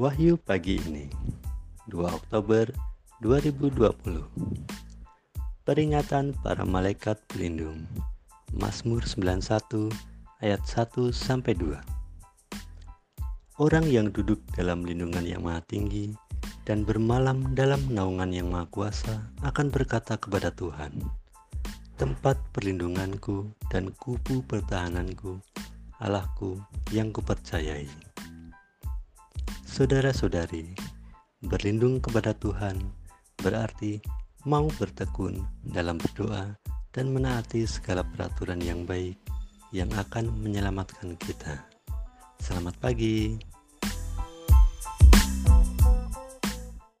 Wahyu pagi ini 2 Oktober 2020 Peringatan para malaikat pelindung Mazmur 91 ayat 1 sampai 2 Orang yang duduk dalam lindungan yang maha tinggi dan bermalam dalam naungan yang maha kuasa akan berkata kepada Tuhan Tempat perlindunganku dan kubu pertahananku Allahku yang kupercayai. Saudara-saudari, berlindung kepada Tuhan berarti mau bertekun dalam berdoa dan menaati segala peraturan yang baik yang akan menyelamatkan kita. Selamat pagi.